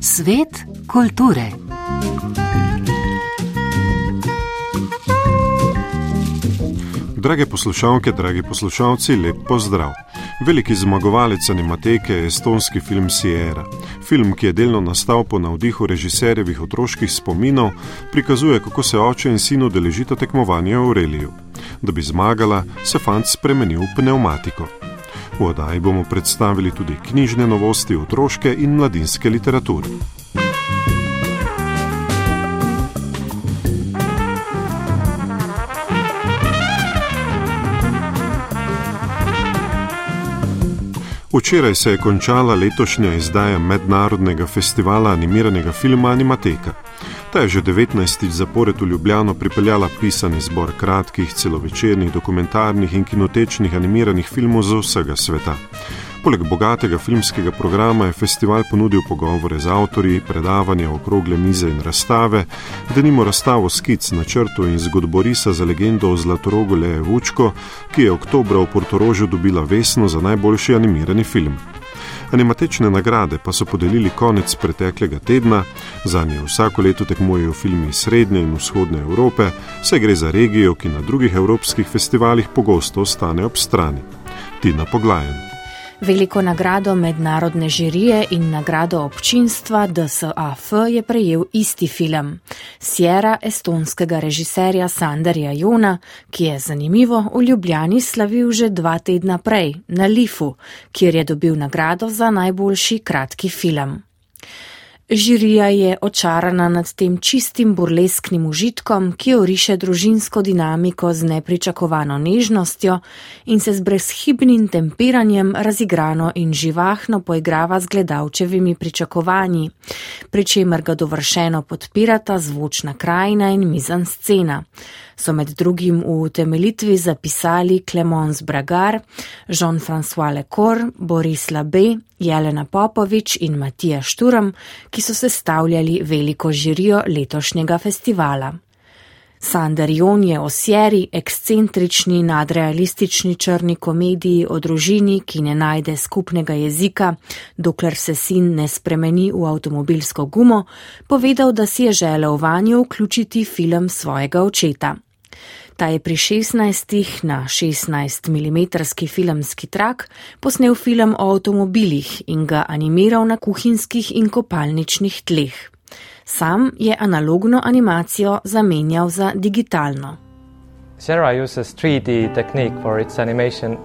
Svet kulture. Drage poslušalke, dragi poslušalci, lep pozdrav. Veliki zmagovalec animateke je estonski film Sierra. Film, ki je delno nastal po navdihu režiserjevih otroških spominov, prikazuje, kako se oče in sin udeležita tekmovanja v Aureliju. Da bi zmagala, se fant spremeni v pneumatiko. V oddaji bomo predstavili tudi knjižne novosti otroške in mladinske literature. Včeraj se je končala letošnja izdaja Mednarodnega festivala animiranega filma Animateka. Ta je že 19. zapored v Ljubljano pripeljala pisani zbor kratkih, celovečernih, dokumentarnih in kinotečnih animiranih filmov z vsega sveta. Poleg bogatega filmskega programa je festival ponudil pogovore z avtorji, predavanja, okrogle mize in razstave, da nimo razstavo skic na črtu in zgodborisa za legendo o Zlatorogu Leje Vučko, ki je oktobra v Portorožju dobila vesno za najboljši animirani film. Animatečne nagrade pa so podelili konec preteklega tedna, za nje vsako leto tekmujejo filmi iz Srednje in Vzhodne Evrope, saj gre za regijo, ki na drugih evropskih festivalih pogosto ostane ob strani. Tina Poglajen. Veliko nagrado mednarodne žirije in nagrado občinstva DSAF je prejel isti film. Sierra estonskega režiserja Sanderja Jona, ki je zanimivo v Ljubljani slavil že dva tedna prej na Lifu, kjer je dobil nagrado za najboljši kratki film. Žirija je očarana nad tem čistim burlesknim užitkom, ki oriše družinsko dinamiko z nepričakovano nežnostjo in se z brezhibnim temperanjem razigrano in živahno poigrava z gledalčevimi pričakovanji, pri čemer ga dovršeno podpirata zvočna krajina in mizan scena so med drugim v utemelitvi zapisali Clemence Bragar, Jean-François Lecor, Boris Labe, Jelena Popovič in Matija Šturam, ki so sestavljali veliko žirijo letošnjega festivala. Sander Jon je o seri, ekscentrični, nadrealistični črni komediji o družini, ki ne najde skupnega jezika, dokler se sin ne spremeni v avtomobilsko gumo, povedal, da si je želel vanjo vključiti film svojega očeta. Ta je pri 16 na 16 mm filmski trak posnel film o avtomobilih in ga animiral na kuhinjskih in kopalničnih tleh. Sam je analogno animacijo zamenjal za digitalno. Sarah uses 3D technique for its animation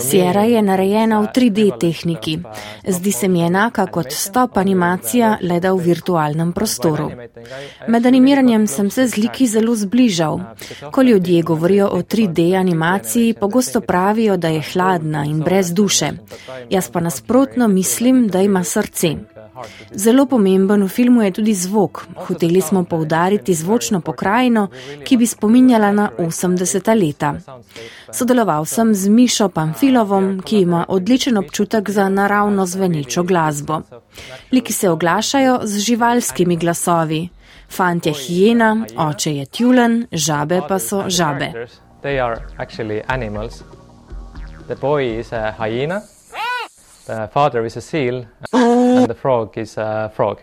Sierra je narejena v 3D tehniki. Zdi se mi enaka kot stop animacija, le da v virtualnem prostoru. Med animiranjem sem se z liki zelo zbližal. Ko ljudje govorijo o 3D animaciji, pogosto pravijo, da je hladna in brez duše. Jaz pa nasprotno mislim, da ima srce. Zelo pomemben v filmu je tudi zvok. Hoteli smo poudariti zvočno pokrajino, ki bi spominjala na 80. leta. Sodeloval sem z Mišo Pamfilovom, ki ima odličen občutek za naravno zvenečo glasbo. Liki se oglašajo z živalskimi glasovi. Fant je hijena, oče je tjulen, žabe pa so žabe. The boy is a hyena. The father is a seal and the frog is a frog.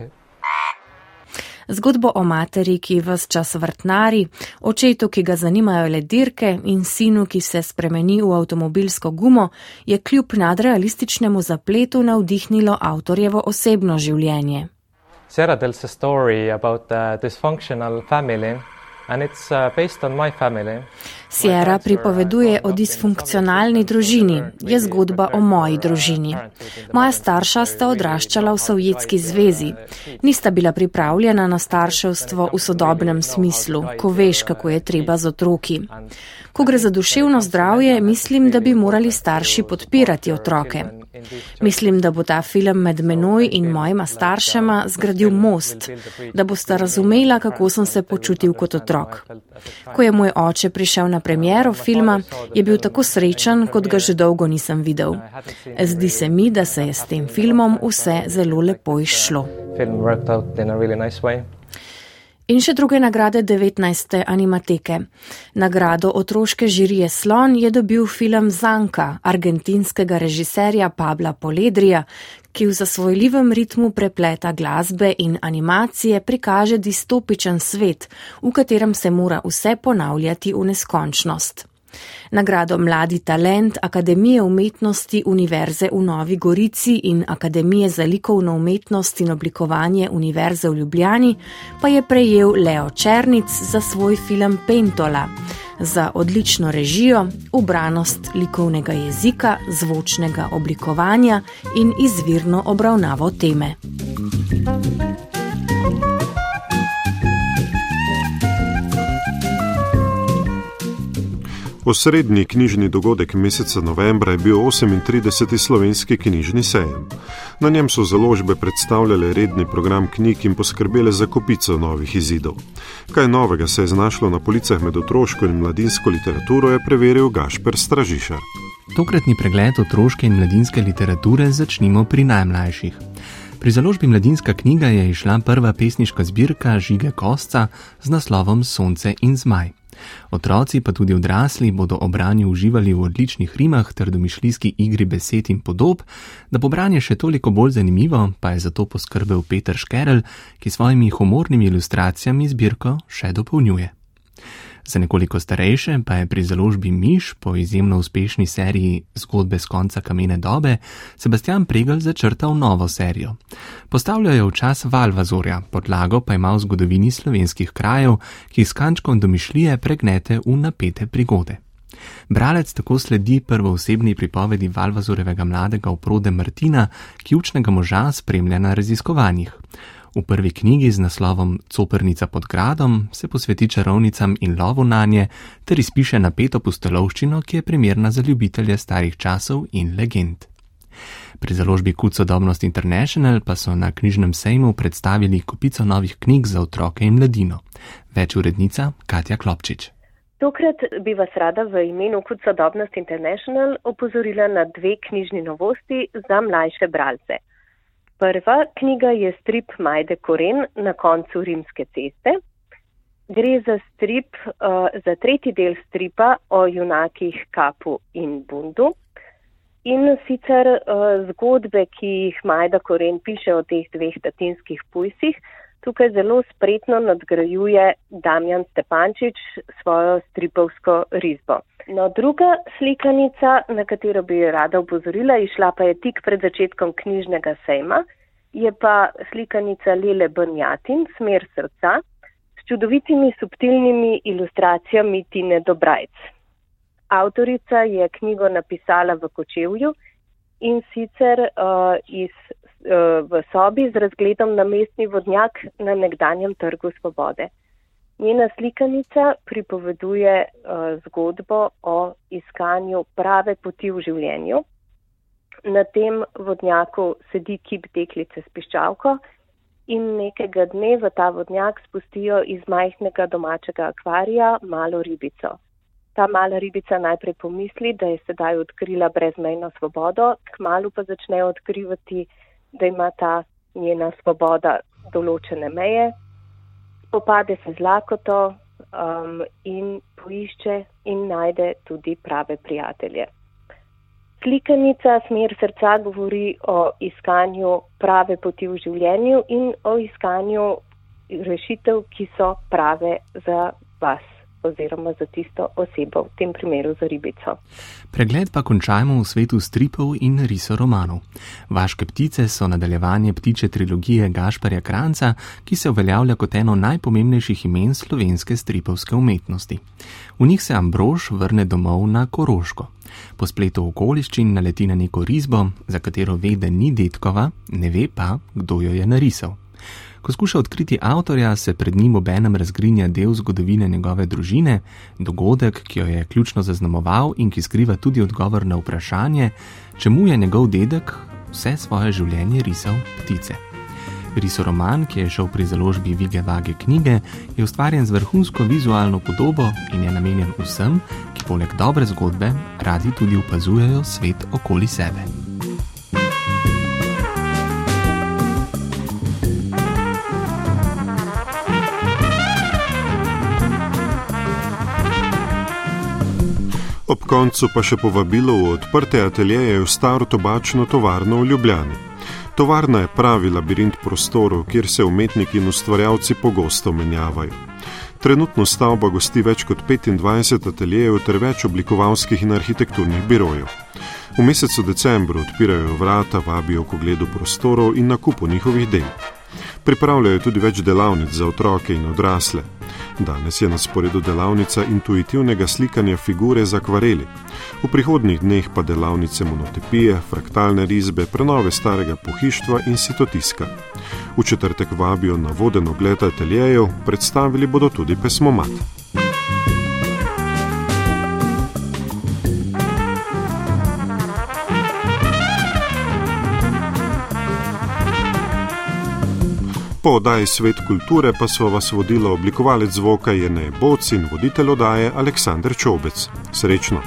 Zgodbo o materi, ki vas čas vrtnari, očetu, ki ga zanimajo le dirke in sinu, ki se spremeni v avtomobilsko gumo, je kljub nadrealističnemu zapletu navdihnilo avtorjevo osebno življenje. Sarah tells a story about a dysfunctional family Uh, Sierra pripoveduje o disfunkcionalni družini, je zgodba o moji družini. Moja starša sta odraščala v Sovjetski zvezi. Nista bila pripravljena na starševstvo v sodobnem smislu, ko veš, kako je treba z otroki. Ko gre za duševno zdravje, mislim, da bi morali starši podpirati otroke. Mislim, da bo ta film med menoj in mojima staršema zgradil most, da boste razumela, kako sem se počutil kot otrok. Ko je moj oče prišel na premjero filma, je bil tako srečen, kot ga že dolgo nisem videl. Zdi se mi, da se je s tem filmom vse zelo lepo izšlo. In še druge nagrade 19. animateke. Nagrado otroške žirije Slon je dobil film Zanka argentinskega režiserja Pabla Poledrija, ki v zasvojljivem ritmu prepleta glasbe in animacije prikaže distopičen svet, v katerem se mora vse ponavljati v neskončnost. Nagrado Mladi talent Akademije umetnosti Univerze v Novi Gorici in Akademije za likovno umetnost in oblikovanje Univerze v Ljubljani pa je prejel Leo Černic za svoj film Pentola za odlično režijo, ubranost likovnega jezika, zvočnega oblikovanja in izvirno obravnavo teme. Osrednji knjižni dogodek meseca novembra je bil 38. slovenski knjižni sejem. Na njem so založbe predstavljale redni program knjig in poskrbele za kopico novih izidov. Kaj novega se je znašlo na policah med otroško in mladinsko literaturo, je preveril Gašper Stražišar. Tokratni pregled otroške in mladinske literature začnimo pri najmlajših. Pri založbi Mladinska knjiga je išla prva pesniška zbirka Žige Kosca z naslovom Sonce in Zmaj. Otroci, pa tudi odrasli, bodo ob branju uživali v odličnih rimah ter domišljijski igri besed in podob, da bo branje še toliko bolj zanimivo, pa je zato poskrbel Peter Škerl, ki svojimi humornimi ilustracijami zbirko še dopolnjuje. Za nekoliko starejše pa je pri založbi Miš po izjemno uspešni seriji Zgodbe z konca kamene dobe Sebastian Pregel začrtal novo serijo. Postavljajo v čas Valvazorja, podlago pa ima v zgodovini slovenskih krajev, ki s kančkom domišljije pregnete v napete prigode. Bralec tako sledi prvoosebni pripovedi Valvazorevega mladega oprode Martina, ki učnega moža spremlja na raziskovanjih. V prvi knjigi z naslovom Copernica pod gradom se posveti čarovnicam in lovu na nje ter izpiše napeto pustolovščino, ki je primerna za ljubitelje starih časov in legend. Pri založbi Kud sodobnost International pa so na knjižnem sejmu predstavili kupico novih knjig za otroke in mladino. Več urednica Katja Klopčič. Tokrat bi vas rada v imenu Kud sodobnost International opozorila na dve knjižni novosti za mlajše bralce. Prva knjiga je strip Majde Koren na koncu Rimske ceste. Gre za strip, uh, za tretji del stripa o junakih Kapu in Bundu. In sicer uh, zgodbe, ki jih Majda Koren piše o teh dveh latinskih pujsih, tukaj zelo spretno nadgrajuje Damjan Stepančič svojo stripovsko risbo. No, druga slikanica, na katero bi rada upozorila, išla pa je tik pred začetkom knjižnega sejma, je pa slikanica Lele Brnjatin, Smer srca, s čudovitimi subtilnimi ilustracijami Tine Dobrajc. Avtorica je knjigo napisala v Kočevju in sicer uh, iz, uh, v sobi z razgledom na mestni vodnjak na nekdanjem trgu svobode. Njena slikanica pripoveduje uh, zgodbo o iskanju prave poti v življenju. Na tem vodnjaku sedi kip deklice s piščalko in nekega dne v ta vodnjak spustijo iz majhnega domačega akvarija malo ribico. Ta mala ribica najprej pomisli, da je sedaj odkrila brezmejno svobodo, kmalo pa začne odkrivati, da ima ta njena svoboda določene meje, popade se z lakoto um, in poišče in najde tudi prave prijatelje. Slikanica Smer srca govori o iskanju prave poti v življenju in o iskanju rešitev, ki so prave za vas oziroma za tisto osebo, v tem primeru za ribico. Pregled pa končajmo v svetu stripov in risoromanov. Vaške ptice so nadaljevanje ptiče trilogije Gašparja Kranca, ki se uveljavlja kot eno najpomembnejših imen slovenske stripovske umetnosti. V njih se Ambrož vrne domov na Koroško. Po spletu okoliščin naleti na neko risbo, za katero ve, da ni detkova, ne ve pa, kdo jo je narisal. Ko skuša odkriti avtorja, se pred njim obenem razgrinja del zgodovine njegove družine, dogodek, ki jo je ključno zaznamoval in ki skriva tudi odgovor na vprašanje, čemu je njegov dedek vse svoje življenje risal ptice. Risoroman, ki je šel pri založbi Vige Vage knjige, je ustvarjen z vrhunsko vizualno podobo in je namenjen vsem, ki poleg dobre zgodbe radi tudi opazujejo svet okoli sebe. Ob koncu pa še povabilo v odprte ateljeje v staro tobačno tovarno v Ljubljani. Tovarna je pravi labirint prostorov, kjer se umetniki in ustvarjalci pogosto menjavajo. Trenutno stavba gosti več kot 25 ateljejev ter več oblikovalskih in arhitekturnih birojev. V mesecu decembru odpirajo vrata, vabijo k ogledu prostorov in nakupu njihovih del. Pripravljajo tudi več delavnic za otroke in odrasle. Danes je na sporedu delavnica intuitivnega slikanja figure z akvareli. V prihodnih dneh pa delavnice monotipije, fraktalne risbe, prenove starega pohištva in sitotiska. V četrtek vabijo na voden ogled ateljejev, predstavili bodo tudi pesmomat. Po oddaji Svet kulture pa so vas vodila oblikovalec zvoka Jene Boc in voditelj oddaje Aleksandr Čobec. Srečno!